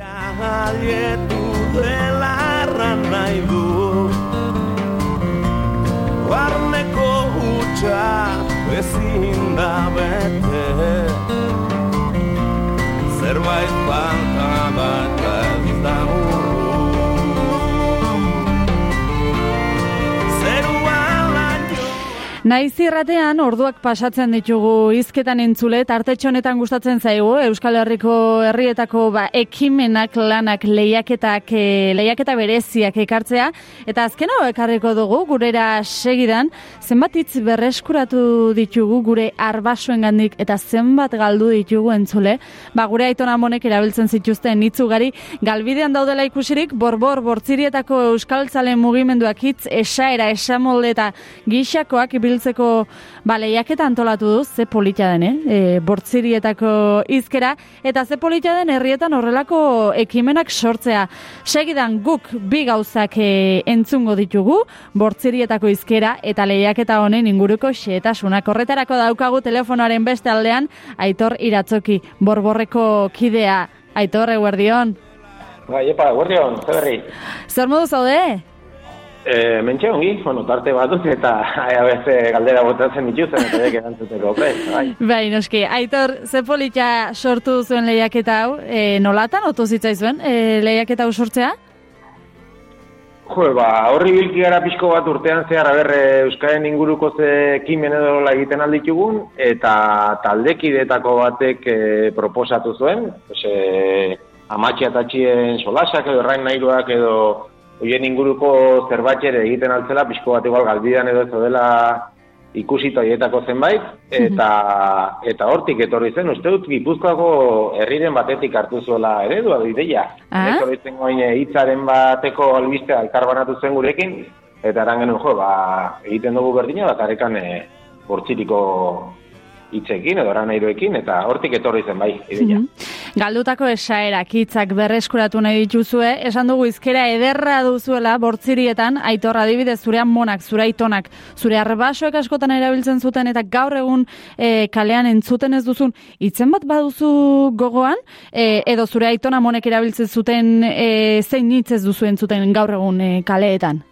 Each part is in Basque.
Alietu dela erran nahi du Barneko hutsa ezin da bete Naiz irratean orduak pasatzen ditugu hizketan entzule tartetxo honetan gustatzen zaigu Euskal Herriko herrietako ba, ekimenak lanak lehiaketak e, lehiaketa bereziak ekartzea. Eta azken hau ekarriko dugu gurera segidan zenbat hitz berreskuratu ditugu gure arbasoengandik eta zenbat galdu ditugu entzule. Ba gure aitona monek erabiltzen zituzten hitz ugari. Galbidean daudela ikusirik borbor bortzirietako euskaltzalen mugimenduak hitz esaera esamolde eta gixakoak biltzeko ba, lehiaketa antolatu du, ze polita den, eh? E, bortzirietako izkera, eta ze polita den herrietan horrelako ekimenak sortzea. Segidan guk bi gauzak e, entzungo ditugu, bortzirietako izkera, eta lehiaketa honen inguruko xeetasunak. Horretarako daukagu telefonoaren beste aldean, aitor iratzoki, borborreko kidea. Aitor, eguerdion. Bai, epa, eguerdion, zer berri. Zer modu zaude? E, mentxe ongi, bueno, tarte bat dut eta aia beste galdera botatzen dituzen eta dek erantzuteko, bai. Bai, noski, aitor, ze polita sortu zuen lehiaketa hau, e, nolatan, otu zitzaizuen, e, lehiaketa hau sortzea? Jo, ba, horri bilki gara pixko bat urtean zehar, aberre, Euskaren inguruko ze ekimen edo egiten alditugun, eta taldekidetako batek e, proposatu zuen, ose, amatxia tatxien solasak edo errain nahiruak edo hoien inguruko zerbait ere egiten altzela, pixko bat igual galbidean edo ez dela ikusita hietako zenbait, eta eta hortik etorri zen, uste dut Gipuzkoako herriren batetik hartu zuela eredua ideia. Ah? Etorri zen goine hitzaren bateko albistea elkarbanatu zen gurekin, eta eran genuen jo, ba, egiten dugu berdina, bat arekan e, bortziriko hitzekin edo ranairoekin eta hortik etorri zen bai ideia. Mhm. Galdutako esaerak hitzak berreskuratu nahi dituzue, esan dugu izkera ederra duzuela bortzirietan, aitor adibidez zure monak, zure aitonak, zure arbasoek askotan erabiltzen zuten eta gaur egun e, kalean entzuten ez duzun, hitzen bat baduzu gogoan, e, edo zure aitona monek erabiltzen zuten e, zein hitz ez duzu entzuten gaur egun e, kaleetan?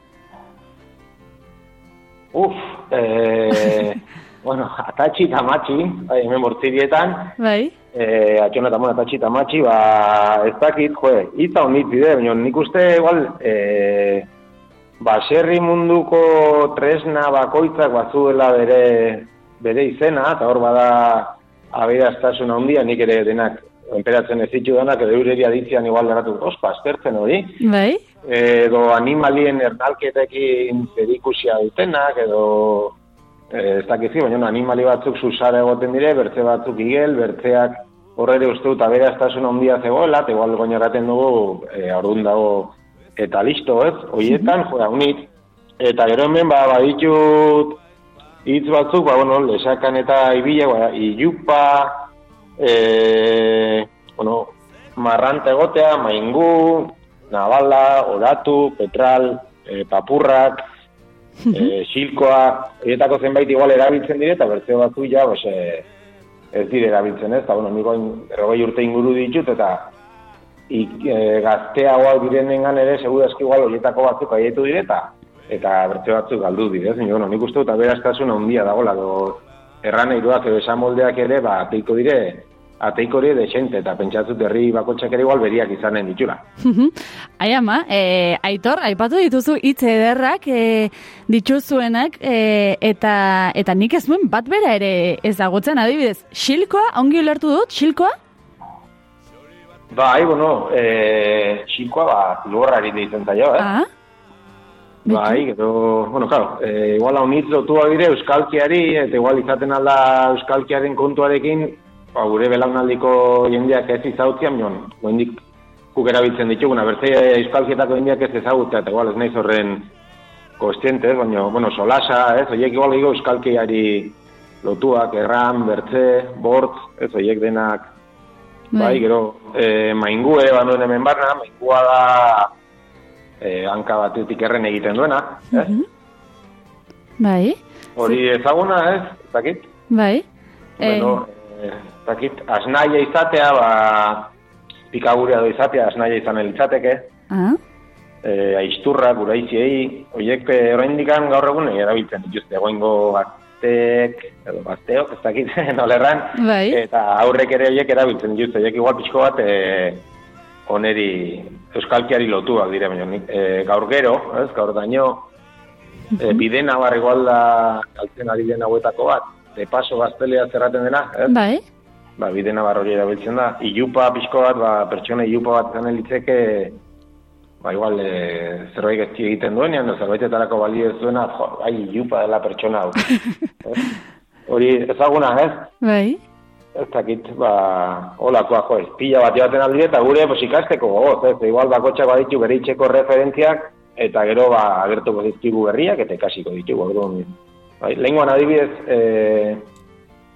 Uf, eh, bueno, atatxi eta matxi, bai, hemen bortzirietan, Bai. eh, atxona eta atatxi eta matxi, ba, ez dakit, jo, itza honit bide, baina nik uste, igual, eh, baserri munduko tresna bakoitzak batzuela bere, bere izena, eta hor bada aberaztasun handia, nik ere denak enperatzen ez ditu denak, edo eureri aditzean igual eratu, ospa, aztertzen hori, Bai. edo animalien ernalketekin zerikusia dutenak, edo ez dakizi, baina animali batzuk susara egoten dire, bertze batzuk igel, bertzeak horre uste dut aberaztasun handia zegoela, eta igual goñoraten dugu, e, orduan dago, eta listo, ez? Hoietan, joa, unit, eta gero hemen, ba, baditut hitz batzuk, ba, bueno, lesakan eta ibila, ba, ilupa, e, bueno, marranta egotea, maingu, nabala, oratu, petral, e, papurrak, e, xilkoa, horietako zenbait igual erabiltzen dire, eta bertze batzu ja, bos, e, ez dire erabiltzen ez, eta bueno, niko berrogei urte inguru ditut, eta ik, e, gazteagoak direnengan ere, segura eski igual horietako batzuk aietu dire, eta eta bertze batzuk galdu dire, ez? Bueno, nik uste dut aberaztasun handia dagoela, do, erraneiruak edo esamoldeak ere, ba, ateiko dire, ateiko hori desente, eta pentsatzut herri bakotxak ere igual beriak izanen ditula. Ai ama, e, aitor, aipatu dituzu hitz ederrak e, dituzuenak, e, eta, eta nik ez nuen bat bera ere ezagutzen adibidez. Xilkoa, ongi ulertu dut, xilkoa? Bai, bueno, e, xilkoa, ba, lurrari deitzen zaio, eh? Ah, Bai, gero, bueno, claro, e, igual hau nitz lotua dire euskalkiari, eta igual izaten alda euskalkiaren kontuarekin, ba, gure belaunaldiko jendeak ez izautzian, mion, goendik guk erabiltzen dituguna, bertze euskalkietako jendeak ez ezagutzea, eta igual ez naiz horren kostiente, baina, bueno, solasa, ez, oiek igual ego euskalkiari lotuak, erran, bertze, bortz, ez, oiek denak, bai, Bai. gero, e, maingue, banuen hemen barna, maingua da, e, hanka batetik erren egiten duena? Mhm. bai, Hori ezaguna, ez? Dakit? bai. Eh, Bueno, eh, ez dakit, asnaia izatea, ba, pikagurea do izatea, esnaia izan elitzateke, Ah, e, aizturrak, uraiziei, horiek e, oraindikan gaur egun erabiltzen dituzte, egoingo gazteek, edo gazteok, ez dakit, nolerran, bai. eta aurrek ere horiek erabiltzen dituzte, horiek igual pixko bat, e, oneri euskalkiari lotuak dire, baina e, gaur gero, ez, gaur daño, e, bide nabar igual da, galtzen ari den hauetako bat, de paso gaztelea zerraten dena, ez? Bai. Ba, bide nabar hori erabiltzen da. Ilupa pixko bat, ba, pertsona ilupa bat zan elitzeke, ba, igual, e, zerbait gazti egiten duenean, edo zerbaitetarako balio ez duena, jo, bai, ilupa dela pertsona hau. Ez? hori ezaguna, ez? Bai. Ez dakit, ba, holakoa, jo, ez, pila bat joaten aldi eta gure, pues, ikasteko gogoz, ez, igual bakotxak baditu bere itxeko referentziak, eta gero, ba, agertuko dizkigu berriak, eta ikasiko ditugu, orduan. Bai, lehenguan adibidez, e,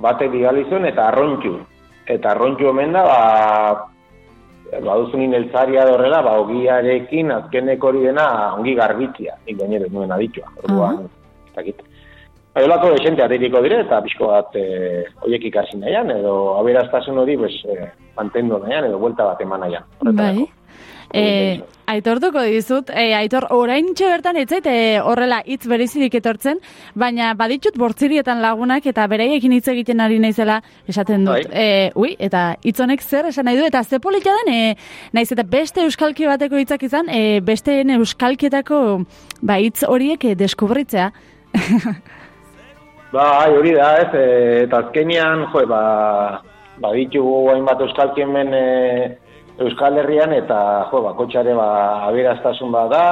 batek bigali zuen, eta arrontxu. Eta arrontxu omen da, ba, baduzunin eltzaria da horrela, ba, ogiarekin azkeneko hori dena ongi garbitzia, nik gainera nuen aditua. Orduan, ez dakit. Bai, holako desente atiriko dire, eta pixko bat e, oiek ikasi nahian, edo aberaztasun hori pues, e, mantendu nahian, edo buelta bat eman nahian. Bai. E, aitortuko dizut, e, aitor, orain bertan etzait e, horrela hitz berezirik etortzen, baina baditut bortzirietan lagunak eta beraiekin hitz egiten ari naizela esaten dut. Bai. E, ui, eta hitz honek zer esan nahi du, eta ze polita den, e, naiz eta beste euskalki bateko hitzak izan, e, besteen euskalkietako ba, hitz horiek e, deskubritzea. Ba, ai, hori da, ez, e, eta azkenian, jo, ba, ba ditugu hainbat euskalkien men e, Euskal Herrian, eta, jo, ba, kotxare, ba, aberaztasun bat da,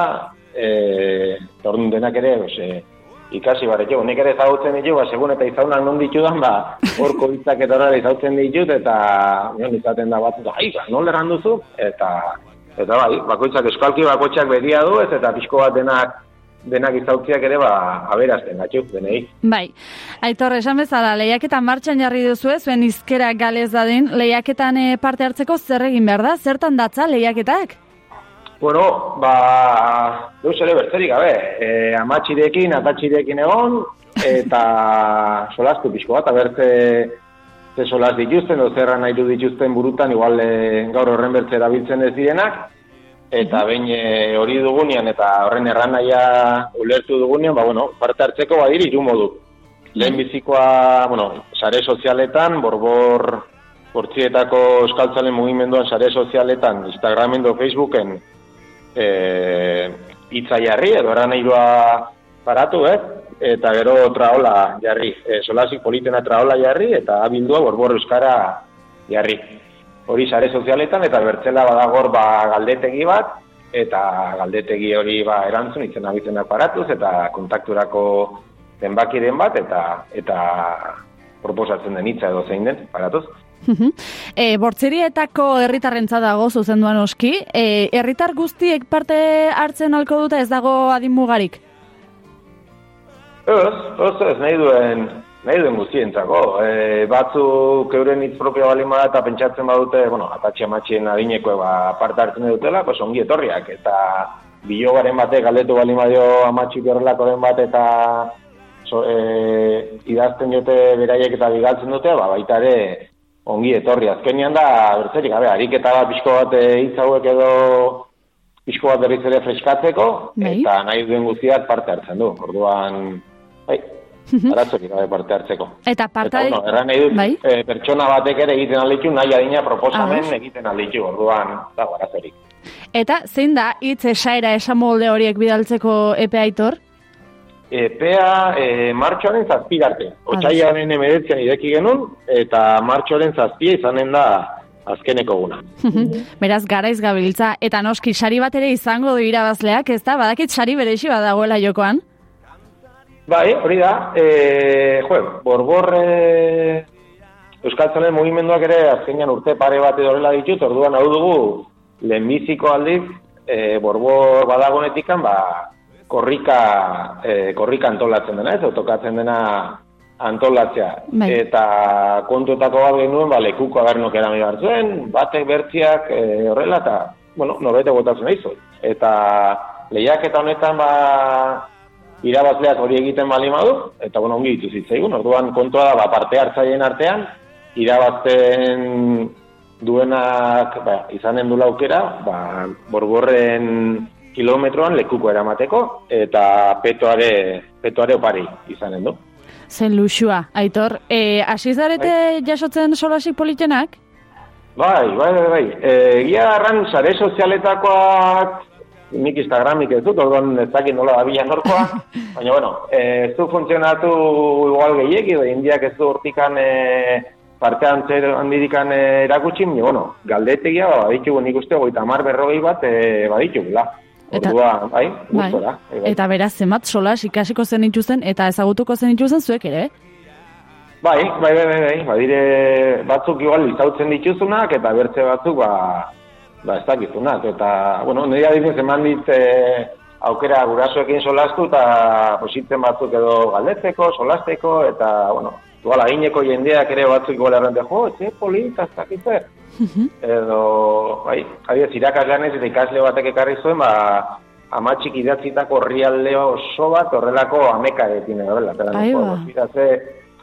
e, orduan denak ere, pues, e, ikasi bare, jo, nik ere ezagutzen ditu, ba, segun eta izaunak non ditudan, ba, horko hitzak eta horrela ezagutzen ditut, eta, nion, izaten da bat, ai, ba, non lerran duzu, eta, eta bai, bakoitzak, euskalki bakoitzak beria du, eta pixko bat denak, denak izautziak ere, ba, aberazten, gatxuk, denei. Bai, aitor, esan bezala, lehiaketan martxan jarri duzu zuen izkera galez dadin, lehiaketan e, parte hartzeko zer egin behar da? Zertan datza lehiaketak? Bueno, ba, deus ere bertzerik gabe, e, amatxirekin, atatxirekin egon, eta solastu pixko bat, abertze ze solas dituzten, o zerra nahi du dituzten burutan, igual e, gaur horren bertze erabiltzen ez direnak, eta behin e, hori dugunean, eta horren erranaia ulertu dugunean, ba, bueno, parte hartzeko badiri hiru modu. Lehen bizikoa, bueno, sare sozialetan, borbor bortzietako euskaltzalen mugimenduan sare sozialetan, Instagramen do Facebooken, e, hitza jarri, edo eran paratu, eh? eta gero traola jarri, e, solasik politena traola jarri, eta abildua borbor euskara jarri. Hori sare sozialetan, eta bertzela badagor ba, galdetegi bat, eta galdetegi hori ba, erantzun itzen abizenak paratuz, eta kontakturako zenbakiren bat, eta eta proposatzen den hitza edo zein den, paratuz. e, bortzerietako herritarrentza dago zuzenduan oski. E, herritar guztiek parte hartzen alko dute ez dago adin mugarik? Ez, ez, ez, nahi duen, nahi duen guztientzako. E, batzuk euren hitz propio balima eta pentsatzen badute, bueno, atatxe amatxien adineko ba, parte hartzen dutela, pues ongi etorriak. Eta bilogaren batek galdetu balima dio amatxik horrelakoren bat eta so, e, idazten jote beraiek eta bigaltzen dute, ba, baita ere ongi etorri. Azkenian da, bertzerik, gabe, ariketa bat pixko bat e, hitz hauek edo pixko bat berriz ere freskatzeko, Bai. eta nahi duen guztiak parte hartzen du. Orduan, bai, arazorik gabe parte hartzeko. Eta parte Eta, bueno, erran nahi dut, Bai. e, pertsona batek ere egiten alditu, nahi adina proposamen Ah. egiten alditu, orduan, dago arazorik. Eta zein da hitz esaera esamolde horiek bidaltzeko epe aitor? Epea e, martxoaren zazpirarte. Otsaiaren emeretzean ideki genuen, eta martxoaren zazpia izanen da azkeneko guna. Beraz, garaiz gabiltza, eta noski sari bat ere izango du irabazleak, ez da? Badakit sari beresi badagoela jokoan? Bai, hori da, e, jo, borbor e, Euskaltzalen mugimenduak ere azkenean urte pare bat edo horrela ditut, orduan hau dugu lehenbiziko aldiz, e, borbor badagonetikan, ba, korrika, e, korrika antolatzen dena, ez, tokatzen dena antolatzea. Bai. Eta kontuetako bat genuen, ba, lekuko agernok erami behar zuen, batek bertziak e, horrela, eta, bueno, norbete botatzen nahi. Eta lehiak eta honetan, ba, irabazleak hori egiten bali madu, eta bueno, ongi ditu zitzaigun, orduan kontua da, ba, parte hartzaileen artean, irabazten duenak ba, izanen du aukera, ba, borborren kilometroan lekuko eramateko, eta petoare, petoare opari izanen du. Zen luxua, aitor. E, Asizarete Bai. jasotzen solasik politenak? Bai, bai, bai, bai. E, Egia arran, sare sozialetakoak, nik Instagramik ez dut, orduan ez dakit nola da bilan norkoa, baina, bueno, ez du funtzionatu igual gehiegi, da indiak ez du hortikan e, parte antzer handidikan e, erakutsi, baina, bueno, galdetegia, ba, baditugu nik uste, goita mar berrogei bat, e, baditugula. Eta- Orduan, bai, Bai. gustora. bai, bai. Eta beraz, zenbat solas ikasiko zen dituzten eta ezagutuko zen dituzten zuek ere? Bai, bai, bai, bai, bai, badire batzuk igual izautzen dituzunak eta bertze batzuk ba, ba ez dakizunak. Eta, bueno, nire adibidez eman dit e, aukera gurasoekin solastu eta positzen batzuk edo galdetzeko, solasteko eta, bueno, igual agineko jendeak ere batzuk igual errante, jo, etxe polita, ez dakitze. edo, bai, adibidez, irakaslean ez eta ikasle batek ekarri zuen, ba, amatxik idatzitako herrialde oso bat horrelako amekarekin edo, bela, eta ba.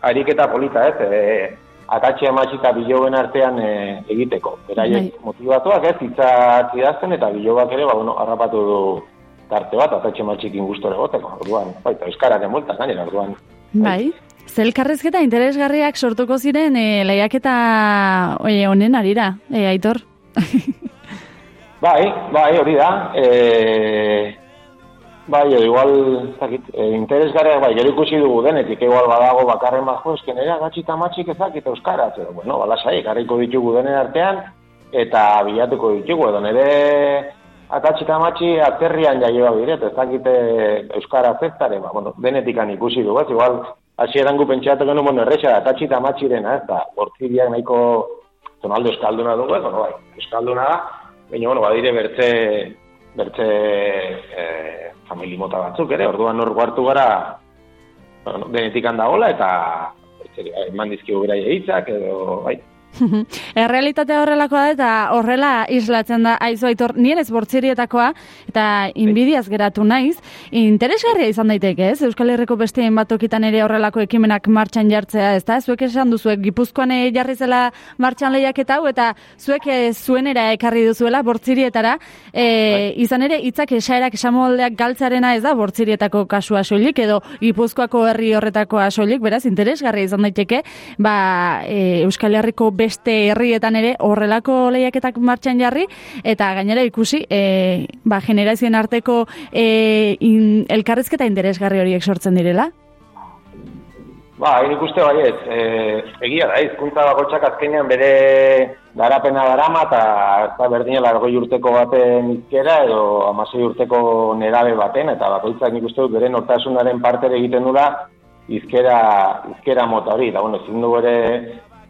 Ariketa polita, ez? E, akatxe amatxi eta biloben artean e, egiteko. Beraiek Bai. motivatuak, ez? Hitzak idazten eta bilobak ere, ba, bueno, harrapatu du tarte bat, akatxe amatxikin gustore goteko. Orduan, baita, euskarak emulta, gainera, orduan. Bai. Zelkarrezketa interesgarriak sortuko ziren e, lehiaketa honen arira, e, aitor? Bai, bai, hori da. E, bai, igual, ez dakit, e, interesgarriak, bai, gero ikusi dugu denetik, igual badago bakarren bajo, esken nera gatxita matxik ezakit euskaraz, edo, bueno, balasai, garriko ditugu denen artean, eta bilatuko ditugu, edo nire atatxita matxi atzerrian jaioa biret, ez dakite euskara zestare, ba, bueno, denetikan ikusi dugu, ez, igual, hasieran gu pentsatu genuen, bueno, erresa, atatxita matxirena, ez da, bortziriak nahiko tonaldo euskalduna dugu, ez, bueno, bai, euskalduna da, baina, bueno, badire bertze, bertze e, famili mota batzuk ere, orduan hor hartu gara denetik handagola eta etxeri, eman dizkigu bera hitzak edo, bai, Errealitatea horrelakoa da eta horrela islatzen da aizu aitor nien ez bortzirietakoa eta inbidiaz geratu naiz. Interesgarria izan daiteke ez? Euskal Herriko beste hainbat tokitan ere horrelako ekimenak martxan jartzea, ez da? Zuek esan duzuek Gipuzkoan jarri zela martxan lehiaketa hau eta zuek eh, zuenera ekarri duzuela bortzirietara. E, izan ere hitzak esaerak esamoldeak galtzarena ez da bortzirietako kasua soilik edo Gipuzkoako herri horretakoa soilik, beraz interesgarria izan daiteke, ba e, Euskal Herriko beste herrietan ere horrelako lehiaketak martxan jarri eta gainera ikusi e, ba, generazioen arteko e, in, elkarrezketa interesgarri horiek sortzen direla. Ba, nik uste baiet, e, egia da, hizkuntza bakoitzak azkenean bere garapena darama eta ez da berdinela goi urteko baten izkera edo amasei urteko nerabe baten, eta bakoitzak nik uste dut bere nortasunaren parte egiten dula izkera, izkera mota hori, da, bueno, ezin du bere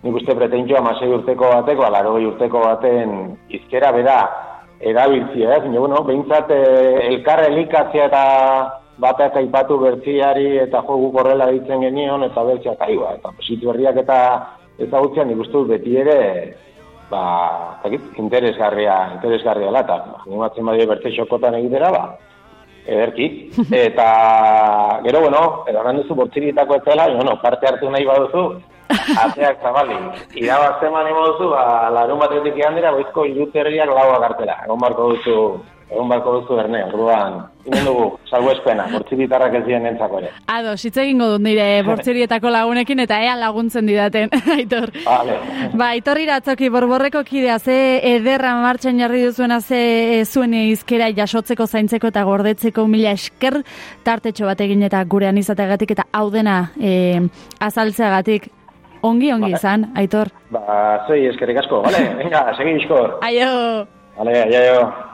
nik uste pretentio amasei urteko bateko, alarogei urteko baten izkera bera erabiltzia, ez? Baina, bueno, behintzat eh, elkar elikatzea eta batak aipatu bertziari eta jogu horrela ditzen genion eta bertziak aiba. Eta positu berriak eta ezagutzea nik uste dut beti ere ba, zakit, interesgarria, interesgarria da, eta animatzen badio bertze xokotan egitera, ba, ederki. Eta, gero, bueno, eran duzu bortzirietako ez dela, bueno, parte hartu nahi baduzu, ateak zabali. Irabazten mani moduzu, ba, larun batetik egan dira, boizko iruterriak laua gartera. Egon barko duzu, egon barko duzu erne, orduan, inen dugu, salgo espena, bortziritarrak ez dien entzako ere. Ado, hitz egingo dut nire bortzirietako lagunekin eta ea laguntzen didaten, Aitor. Vale. Ba, Aitor iratzoki borborreko kidea, ze ederra martxan jarri duzuena ze e, zuen izkera jasotzeko, zaintzeko eta gordetzeko mila esker tartetxo bat egin eta gurean izateagatik eta hau dena e, azaltzeagatik ongi ongi Vale. izan, Aitor. Ba, zoi, eskerrik asko, vale? Venga, segi iskor. Aio! Vale, aio. Ez